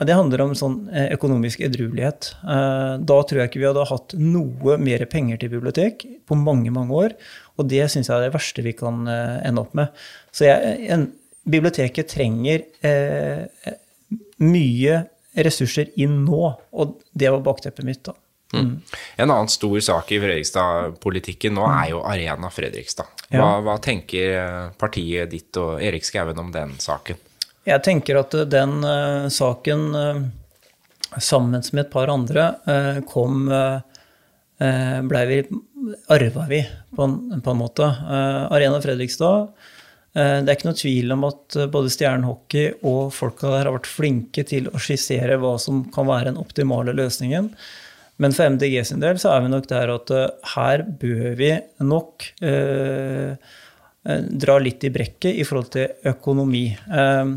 Det handler om sånn eh, økonomisk edruelighet. Eh, da tror jeg ikke vi hadde hatt noe mer penger til bibliotek på mange, mange år. Og det syns jeg er det verste vi kan ende opp med. Så jeg, en, biblioteket trenger eh, mye ressurser inn nå. Og det var bakteppet mitt, da. Mm. Mm. En annen stor sak i Fredrikstad-politikken nå er jo Arena Fredrikstad. Hva, hva, tenker eh, partiet ditt og Erik Skauen om den saken? Jeg tenker at eh, den uh, saken, uh, sammen med et par andre, uh, kom blei vi Arva vi, på en, på en måte. Arena Fredrikstad det er ikke noe tvil om at eh, både Stjernehockey og folka der har vært flinke til å skissere hva som kan være den optimale løsningen. Men for MDG sin del så er vi nok der at eh, her bør vi nok eh, dra litt i brekket i forhold til økonomi. Eh,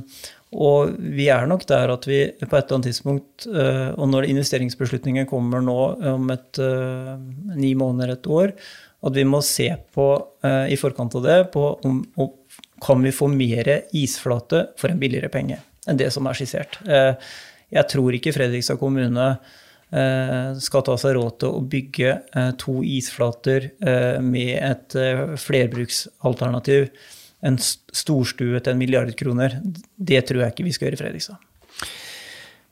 og vi er nok der at vi på et eller annet tidspunkt, eh, og når investeringsbeslutningen kommer nå om et ni måneder, et år, at vi må se på i forkant av det på om, om kan vi få mer isflate for en billigere penge enn det som er skissert. Eh, jeg tror ikke Fredrikstad kommune eh, skal ta seg råd til å bygge eh, to isflater med et flerbruksalternativ. En storstue til en milliard kroner. Det tror jeg ikke vi skal gjøre i Fredrikstad.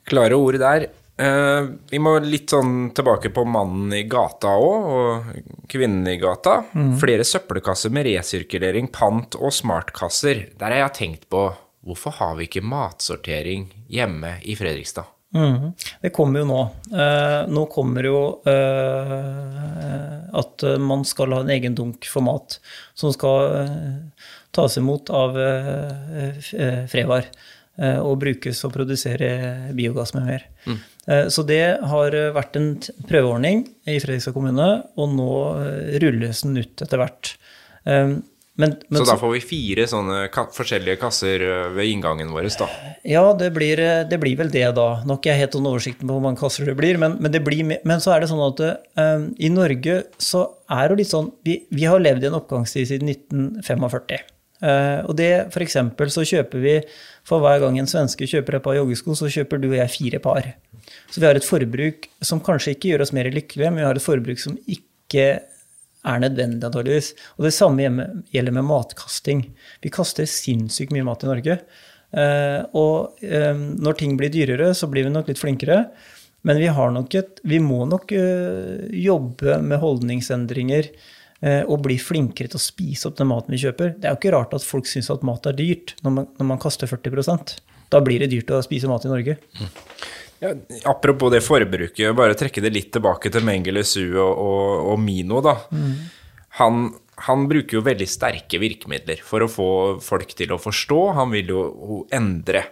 Klare ord der. Eh, vi må litt sånn tilbake på mannen i gata òg, og kvinnen i gata. Mm. Flere søppelkasser med resirkulering, pant og smartkasser. Der har jeg tenkt på hvorfor har vi ikke matsortering hjemme i Fredrikstad? Mm. Det kommer jo nå. Eh, nå kommer jo eh, at man skal ha en egen dunk for mat som skal tas imot av Frevar og brukes å produsere biogass med mer. Mm. Så det har vært en prøveordning i Fredrikstad kommune, og nå rulles den ut etter hvert. Men, men, så da får vi fire sånne ka forskjellige kasser ved inngangen vår, da? Ja, det blir, det blir vel det, da. Nok er jeg helt under oversikten på hvor mange kasser det blir. Men, men, det blir, men så er det sånn at um, i Norge så er det litt sånn vi, vi, har levd i en oppgangstid siden 1945. Uh, og det for eksempel, så kjøper vi for hver gang en svenske kjøper et par joggesko, så kjøper du og jeg fire par. Så vi har et forbruk som kanskje ikke gjør oss mer lykkelige, men vi har et forbruk som ikke er nødvendig, antageligvis. Og det samme gjelder med matkasting. Vi kaster sinnssykt mye mat i Norge. Eh, og eh, når ting blir dyrere, så blir vi nok litt flinkere. Men vi, et, vi må nok eh, jobbe med holdningsendringer og bli flinkere til å spise opp den maten vi kjøper. Det er jo ikke rart at folk syns at mat er dyrt når man, når man kaster 40% Da blir det dyrt å spise mat i Norge. Ja, apropos det forbruket, bare trekke det litt tilbake til Mengele Su og, og, og, Mino. da. Mm. Han, han, bruker jo veldig sterke virkemidler for å få folk til å forstå. Han vil jo endre.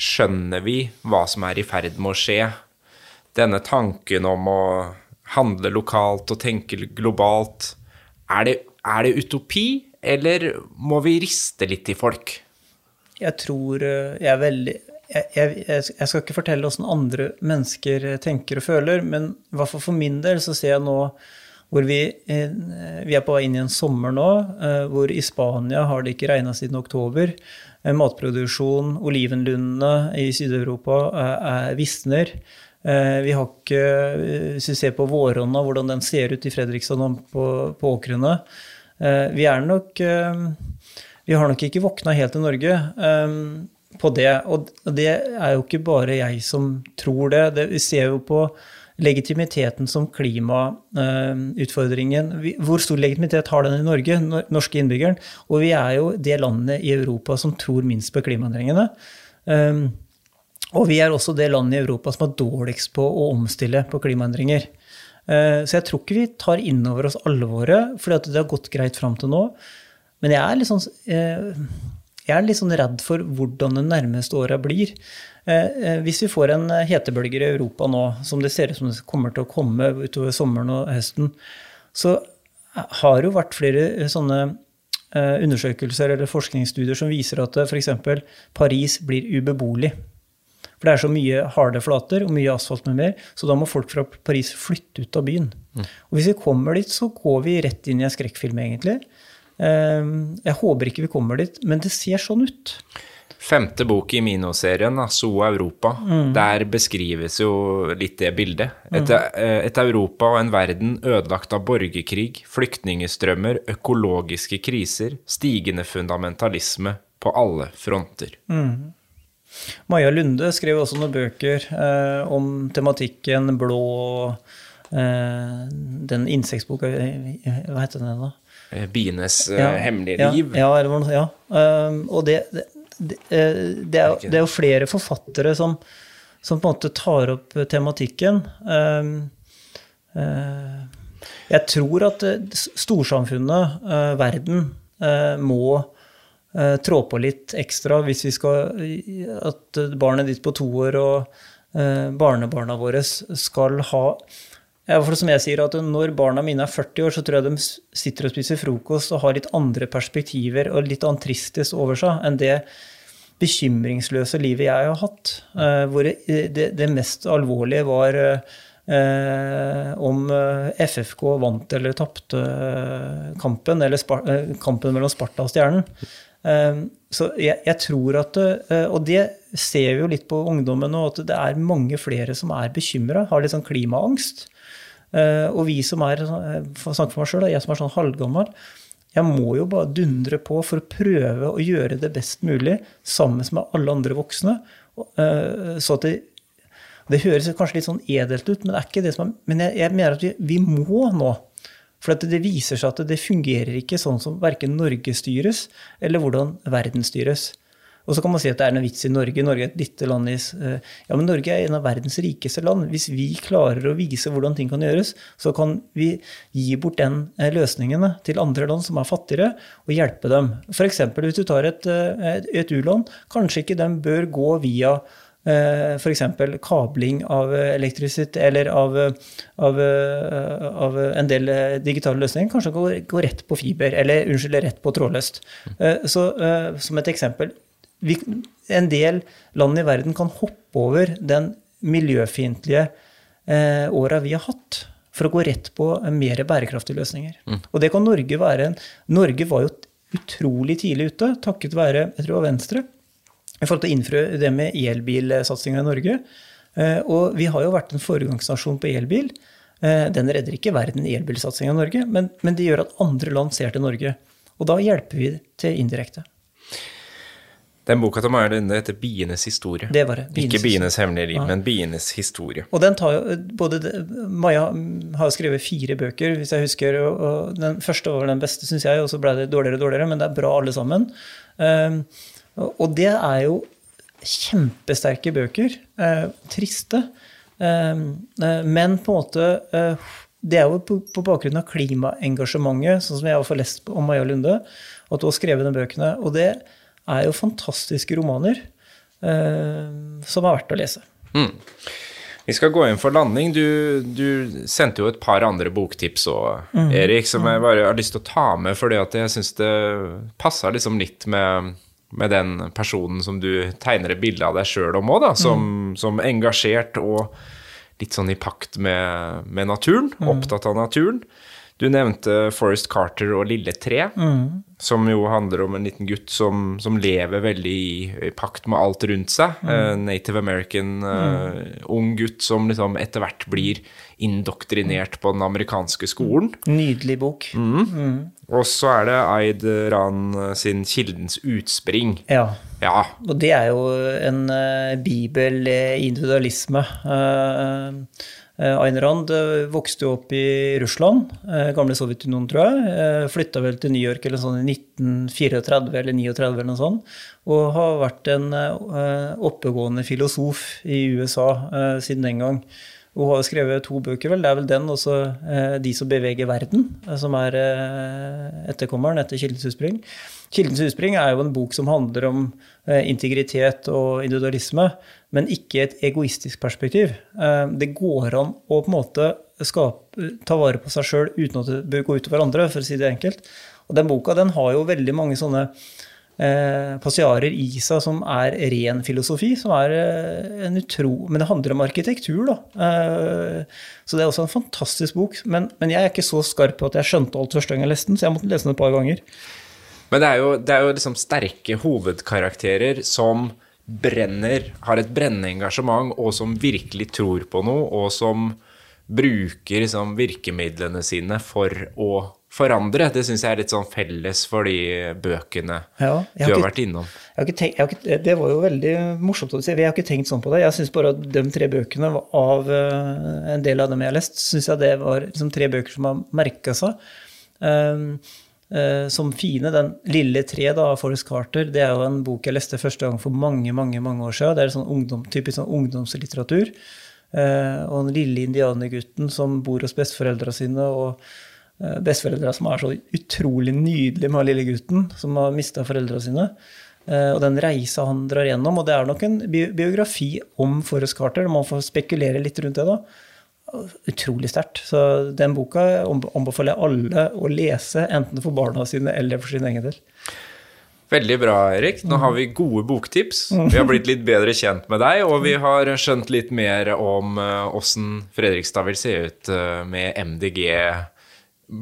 Skjønner vi hva som er i ferd med å skje? Denne tanken om å handle lokalt og tenke globalt, er det, er det utopi, eller må vi riste litt i folk? Jeg tror eh, jeg er veldig jeg, jeg, jeg, skal ikke fortelle åssen andre mennesker tenker og føler, men i hvert fall for min del så ser jeg nå hvor vi, eh, vi er på vei inn i en sommer nå, eh, hvor i Spania har det ikke regna siden oktober. Eh, matproduksjon, olivenlundene i Sør-Europa visner. Vi har ikke, Hvis vi ser på våronna, hvordan den ser ut i Fredrikstad på, på åkrene Vi er nok Vi har nok ikke våkna helt i Norge på det. Og det er jo ikke bare jeg som tror det. det vi ser jo på legitimiteten som klimautfordringen. Hvor stor legitimitet har den i Norge, norske innbyggeren? Og vi er jo det landet i Europa som tror minst på klimaendringene. Og vi er også det landet i Europa som er dårligst på å omstille på klimaendringer. Uh, så jeg tror ikke vi tar inn over oss alvoret, fordi det har gått greit fram til nå. Men jeg er litt sånn uh, jeg er litt sånn redd for hvordan det nærmeste åra blir. Eh, eh, hvis vi får en hetebølger hetebølge i Europa nå, som det ser ut som det kommer til å komme utover sommeren og høsten, så har det jo vært flere sånne undersøkelser eller forskningsstudier som viser at f.eks. Paris blir ubeboelig. For det er så mye harde flater og mye asfalt med mer, så da må folk fra Paris flytte ut av byen. Mm. Og hvis vi kommer dit, så går vi rett inn i en skrekkfilm, egentlig. Ehm, jeg håper ikke vi kommer dit, men det ser sånn ut. Femte bok i Mino-serien, So Europa, mm. der beskrives jo litt det bildet. Et, mm. et, Europa og en verden ødelagt av borgerkrig, flyktningestrømmer, økologiske kriser, stigende fundamentalisme på alle fronter. Mm. Maja Lunde skrev også noen bøker eh, om tematikken blå eh, Den insektboka, hva heter den da? Eh, bienes eh, ja, hemmelige liv. Ja, ja, ja. Um, og det, det, det, eh, det, er, det, er, jo flere forfattere som, som, på en måte tar opp tematikken. Um, uh, jeg tror at storsamfunnet, uh, verden, uh, må trå på litt ekstra hvis vi skal At barnet ditt på to år og barnebarna våre skal ha ja, for som jeg sier, at Når barna mine er 40 år, så tror jeg de sitter og spiser frokost og har litt andre perspektiver og litt annet tristis over seg enn det bekymringsløse livet jeg har hatt. Uh, hvor det, mest alvorlige var uh, om eh, FFK vant eller tapte kampen, eller kampen mellom Sparta og Stjernen. Uh, så jeg, jeg, tror at Og det ser vi jo litt på ungdommen nå, at det er mange flere som er bekymra, har litt sånn klimaangst. Eh, og vi som er, eh, for å snakke for meg sjøl, jeg som er sånn halvgammel, jeg må jo bare dundre på for å prøve å gjøre det best mulig sammen med alle andre voksne. Eh, så at det, det høres kanskje litt sånn edelt ut, men det er ikke det som er, men jeg, jeg mener at vi, vi må nå. For det viser seg at det fungerer ikke sånn som verken Norge styres, eller hvordan verden styres. Og så kan man si at det er noe vits i Norge. Norge er et lite land i eh, Ja, men Norge er en av verdens rikeste land. Hvis vi klarer å vise hvordan ting kan gjøres, så kan vi gi bort den løsningen løsningene til andre land som er fattigere, og hjelpe dem. F.eks. hvis du tar et, et, et u-land, kanskje ikke den bør gå via F.eks. kabling av elektrisitet eller av, av, av, en del digitale løsninger. Kanskje gå, gå rett på fiber, eller unnskyld, rett på trådløst. Så som et eksempel vi, en del land i verden kan hoppe over den miljøfiendtlige eh, åra vi har hatt, for å gå rett på mer bærekraftige løsninger. Mm. Og det kan Norge være. Norge var jo utrolig tidlig ute, takket være jeg tror Venstre, i forhold til å innføre det med elbilsatsinga i Norge. Eh, og vi har jo vært en foregangsnasjon på elbil. Eh, den redder ikke verden elbilsatsinga i Norge, men, men det gjør at andre land ser til Norge. Og da hjelper vi til indirekte. Den boka til Maja Lunde heter 'Bienes historie'. Det var det. Bienes Ikke 'Bienes hemmelige liv', ja. men 'Bienes historie'. Og den tar jo, både, Maja har skrevet fire bøker, hvis jeg husker. og Den første var den beste, syns jeg, og så ble det dårligere og dårligere. Men det er bra, alle sammen. Og det er jo kjempesterke bøker. Uh, triste. Um, uh, men på en måte Det er jo på, bakgrunn av klimaengasjementet, sånn som jeg har lest om Maja Lunde, at hun har skrevet de bøkene. og det er jo fantastiske romaner eh, som er verdt å lese. Mm. Vi skal gå inn for landing. Du, du sendte jo et par andre boktips òg, mm. Erik, som jeg bare har lyst til å ta med, fordi at jeg syns det passer liksom litt med, med, den personen som du tegner et bilde av deg sjøl om òg, som, mm. som, engasjert og litt sånn i pakt med, med naturen, mm. opptatt av naturen. Du nevnte Forest Carter og Lille Tre, mm. som jo handler om en liten gutt som, som lever veldig i, i, pakt med alt rundt seg. Mm. Native American, uh, ung gutt som liksom etter hvert blir indoktrinert på den amerikanske skolen. Nydelig bok. Mm. mm. Og så er det Aid Ran sin 'Kildens utspring'. Ja. ja. Og det er jo en uh, bibel individualisme. Uh, Eh, Ayn Rand eh, vokste jo opp i Russland, eh, gamle Sovjetunionen, tror jeg. Flytta vel til New York eller sånn i 1934 eller 39 eller noe sånt. Og har vært en oppegående filosof i USA siden den gang. Hun har skrevet to bøker, vel. Det er vel den også, 'De som beveger verden', som er etterkommeren etter 'Kildens utspring'. 'Kildens utspring' er jo en bok som handler om integritet og individualisme men ikke et egoistisk perspektiv. Eh, det går an å på en måte skape, ta vare på seg sjøl uten at det bør gå utover andre, for å si det enkelt. Og den boka den har jo veldig mange sånne eh, passiarer i seg som er ren filosofi, som er eh, en utro Men det handler om arkitektur, da. Eh, så det er også en fantastisk bok. Men, men, jeg er ikke så skarp på at jeg skjønte alt første gang jeg leste den, så jeg måtte lese den et par ganger. Men det er jo, det er jo liksom sterke hovedkarakterer som brenner, har et brennende engasjement, og som virkelig tror på noe, og som bruker liksom, virkemidlene sine for å forandre. Det syns jeg er litt sånn felles for de bøkene ja, du har, ikke, vært innom. Tenkt, ikke, det var jo veldig morsomt å si. Jeg har ikke tenkt sånn på det. Jeg syns bare at de tre bøkene av uh, en del av dem jeg har lest, syns jeg det var liksom, tre bøker som har merka seg. Um, Eh, som fine. Den lille tre da, av Forest Carter det er jo en bok jeg leste første gang for mange mange, mange år siden. Det er sånn ungdom, typisk sånn ungdomslitteratur. Eh, og den lille indianergutten som bor hos besteforeldra sine. og eh, Besteforeldra som er så utrolig nydelige med lille gutten, som har mista foreldra sine. Og den reisa han drar gjennom. Og det er nok en biografi om Forest Carter. Man får spekulere litt rundt det. da utrolig sterkt. Så den boka anbefaler jeg alle å lese, enten for barna sine eller for sin egen del. Veldig bra, Erik. Nå har vi gode boktips. Vi har blitt litt bedre kjent med deg, og vi har skjønt litt mer om eh, åssen Fredrikstad vil se ut eh, med MDG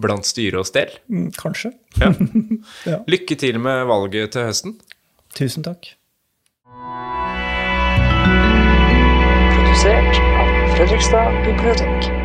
blant styre og stell. Mm, kanskje. Ja. (laughs) ja. Lykke til med valget til høsten. Tusen takk. Produsert Fredrikstad bibliotek.